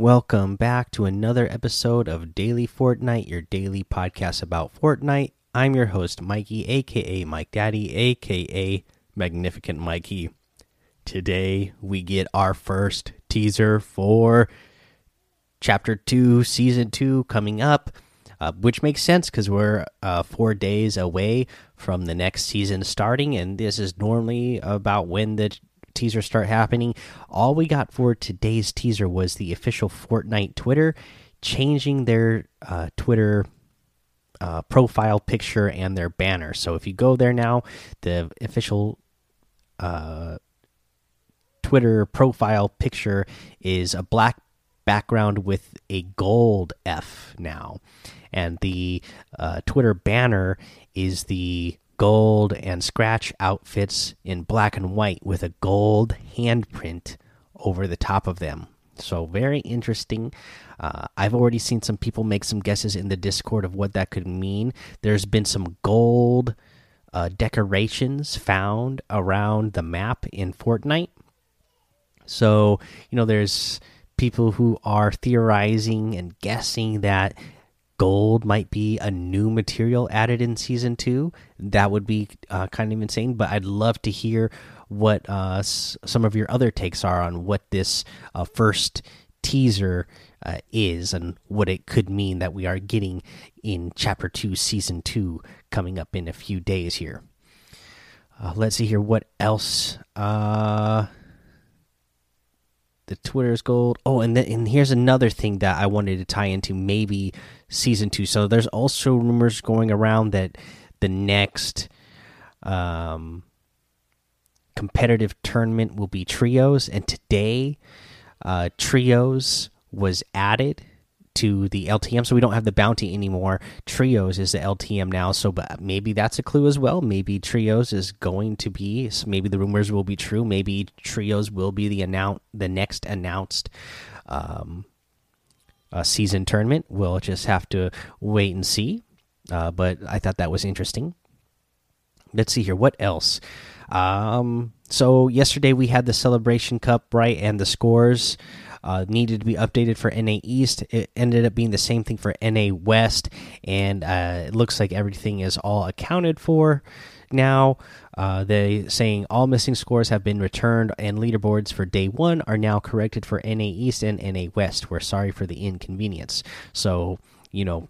Welcome back to another episode of Daily Fortnite, your daily podcast about Fortnite. I'm your host, Mikey, aka Mike Daddy, aka Magnificent Mikey. Today we get our first teaser for Chapter 2, Season 2 coming up, uh, which makes sense because we're uh, four days away from the next season starting, and this is normally about when the teasers start happening. All we got for today's teaser was the official Fortnite Twitter changing their uh, Twitter uh, profile picture and their banner. So if you go there now, the official uh, Twitter profile picture is a black background with a gold F now. And the uh, Twitter banner is the gold and scratch outfits in black and white with a gold handprint over the top of them. So, very interesting. Uh, I've already seen some people make some guesses in the Discord of what that could mean. There's been some gold uh, decorations found around the map in Fortnite. So, you know, there's people who are theorizing and guessing that gold might be a new material added in season two. That would be uh, kind of insane. But I'd love to hear what uh, some of your other takes are on what this uh, first teaser uh, is and what it could mean that we are getting in chapter two, season two, coming up in a few days here. Uh, let's see here. What else? Uh, the Twitter's gold. Oh, and then and here's another thing that I wanted to tie into maybe season two. So there's also rumors going around that the next um, competitive tournament will be trios, and today uh, trios was added to the LTM, so we don't have the bounty anymore. Trios is the LTM now, so but maybe that's a clue as well. Maybe Trios is going to be. So maybe the rumors will be true. Maybe Trios will be the announce the next announced um, uh, season tournament. We'll just have to wait and see. Uh, but I thought that was interesting. Let's see here. What else? Um, so yesterday we had the Celebration Cup, right, and the scores uh, needed to be updated for NA East. It ended up being the same thing for NA West, and uh, it looks like everything is all accounted for now. Uh, they saying all missing scores have been returned, and leaderboards for day one are now corrected for NA East and NA West. We're sorry for the inconvenience. So you know,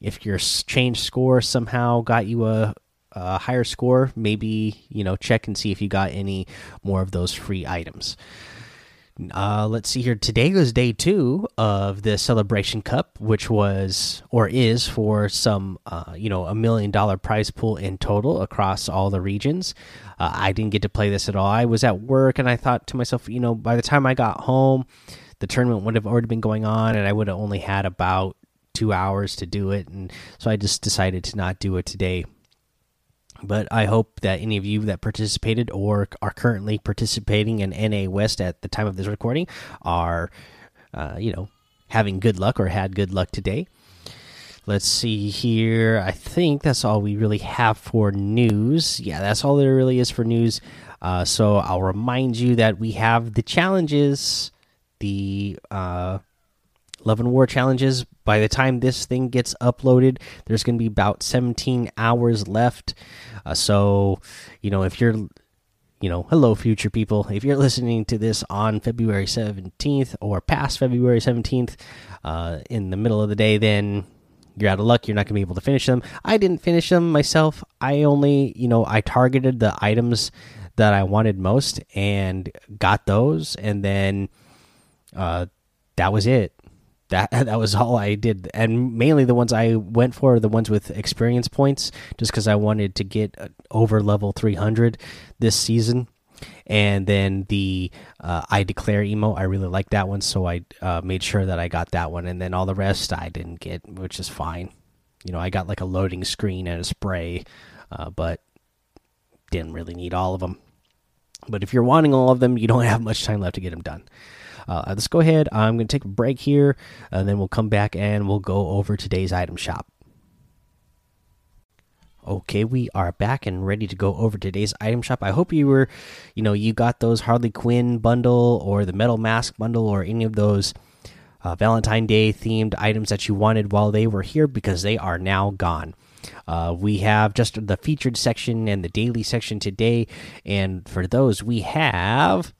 if your change score somehow got you a a higher score, maybe you know check and see if you got any more of those free items. Uh, let's see here. Today was day two of the Celebration Cup, which was or is for some, uh, you know, a million dollar prize pool in total across all the regions. Uh, I didn't get to play this at all. I was at work and I thought to myself, you know, by the time I got home, the tournament would have already been going on and I would have only had about two hours to do it. And so I just decided to not do it today but I hope that any of you that participated or are currently participating in NA West at the time of this recording are, uh, you know, having good luck or had good luck today. Let's see here. I think that's all we really have for news. Yeah, that's all there really is for news. Uh, so I'll remind you that we have the challenges, the uh, Love and War challenges. By the time this thing gets uploaded, there's going to be about 17 hours left. Uh, so, you know, if you're, you know, hello, future people, if you're listening to this on February 17th or past February 17th uh, in the middle of the day, then you're out of luck. You're not going to be able to finish them. I didn't finish them myself. I only, you know, I targeted the items that I wanted most and got those. And then uh, that was it that that was all I did, and mainly the ones I went for are the ones with experience points, just because I wanted to get uh, over level 300 this season. And then the uh, I declare emo, I really like that one, so I uh, made sure that I got that one. And then all the rest I didn't get, which is fine. You know, I got like a loading screen and a spray, uh, but didn't really need all of them. But if you're wanting all of them, you don't have much time left to get them done. Uh, let's go ahead. I'm going to take a break here, and then we'll come back and we'll go over today's item shop. Okay, we are back and ready to go over today's item shop. I hope you were, you know, you got those Harley Quinn bundle or the Metal Mask bundle or any of those uh, Valentine Day themed items that you wanted while they were here because they are now gone. Uh, we have just the featured section and the daily section today, and for those we have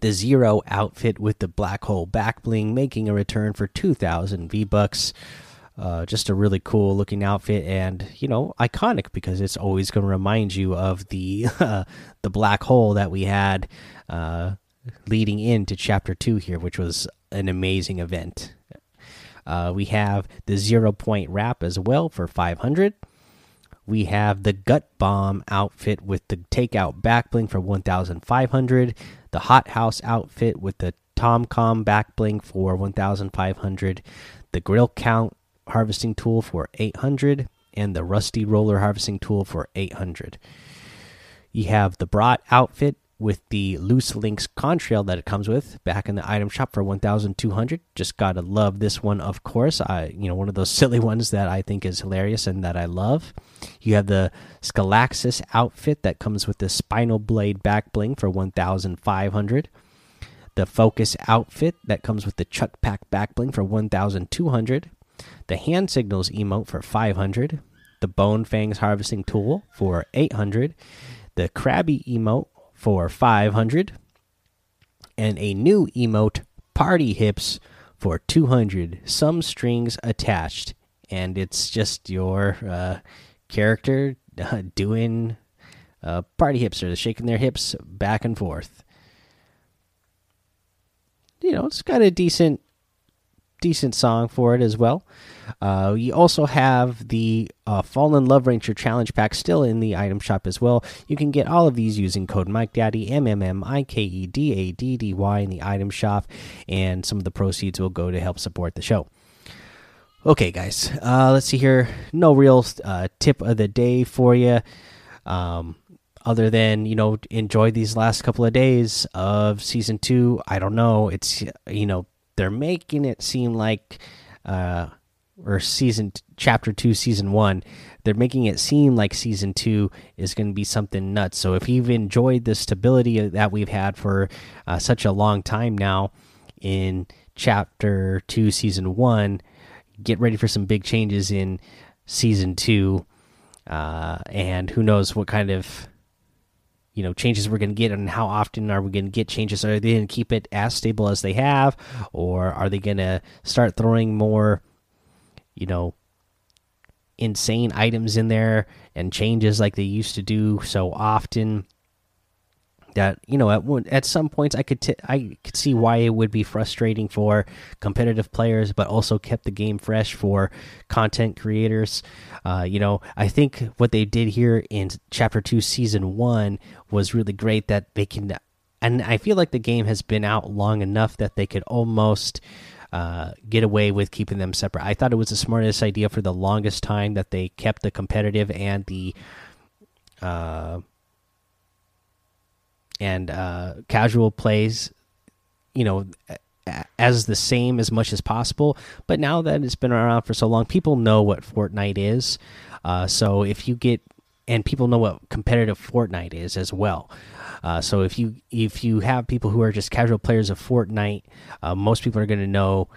the Zero outfit with the black hole back bling making a return for 2,000 V bucks. Uh, just a really cool looking outfit and you know iconic because it's always going to remind you of the uh, the black hole that we had uh, leading into chapter two here, which was an amazing event. Uh, we have the zero point wrap as well for 500. We have the gut bomb outfit with the takeout back bling for 1,500. The hot house outfit with the Tomcom back bling for 1,500. The grill count harvesting tool for 800 and the rusty roller harvesting tool for 800 you have the brat outfit with the loose links contrail that it comes with back in the item shop for 1200 just gotta love this one of course. I you know one of those silly ones that i think is hilarious and that i love. You have the scalaxis outfit that comes with the spinal blade back bling for 1500 the focus outfit that comes with the chuck pack back bling for 1200 the hand signals emote for 500 the bone fangs harvesting tool for 800 the crabby emote for 500 and a new emote party hips for 200 some strings attached and it's just your uh, character uh, doing uh, party hips or shaking their hips back and forth. You know it's got a decent decent song for it as well. Uh, you also have the uh, Fallen Love Ranger Challenge Pack still in the item shop as well. You can get all of these using code Mike Daddy M M M I K E D A D D Y in the item shop, and some of the proceeds will go to help support the show. Okay, guys, uh, let's see here. No real uh, tip of the day for you. Um, other than you know enjoy these last couple of days of season two i don't know it's you know they're making it seem like uh or season chapter 2 season 1 they're making it seem like season 2 is going to be something nuts. So if you've enjoyed the stability that we've had for uh, such a long time now in chapter 2 season 1 get ready for some big changes in season 2 uh, and who knows what kind of you know changes we're going to get and how often are we going to get changes? Are they going to keep it as stable as they have or are they going to start throwing more you know insane items in there and changes like they used to do so often that you know at at some points I could I could see why it would be frustrating for competitive players, but also kept the game fresh for content creators. Uh, you know, I think what they did here in Chapter Two, Season One, was really great. That they can, and I feel like the game has been out long enough that they could almost. Uh, get away with keeping them separate. I thought it was the smartest idea for the longest time that they kept the competitive and the uh, and uh, casual plays, you know, as the same as much as possible. But now that it's been around for so long, people know what Fortnite is. Uh, so if you get and people know what competitive Fortnite is as well. Uh, so if you if you have people who are just casual players of Fortnite, uh, most people are going to know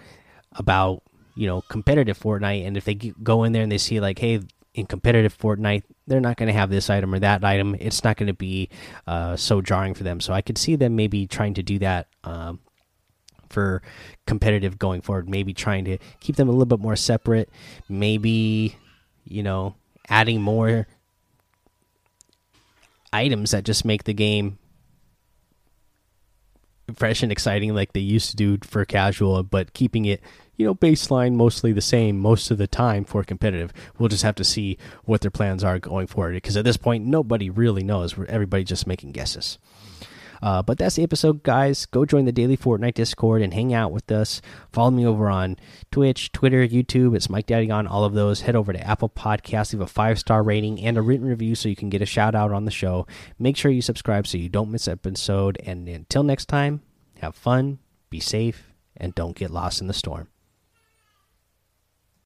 about you know competitive Fortnite, and if they go in there and they see like, hey, in competitive Fortnite, they're not going to have this item or that item. It's not going to be uh, so jarring for them. So I could see them maybe trying to do that um, for competitive going forward. Maybe trying to keep them a little bit more separate. Maybe you know adding more items that just make the game fresh and exciting like they used to do for casual, but keeping it you know, baseline mostly the same most of the time for competitive. We'll just have to see what their plans are going forward because at this point, nobody really knows. Everybody's just making guesses. Uh, but that's the episode, guys. Go join the daily Fortnite Discord and hang out with us. Follow me over on Twitch, Twitter, YouTube. It's Mike Daddy on all of those. Head over to Apple Podcasts, leave a five star rating and a written review so you can get a shout out on the show. Make sure you subscribe so you don't miss an episode. And until next time, have fun, be safe, and don't get lost in the storm.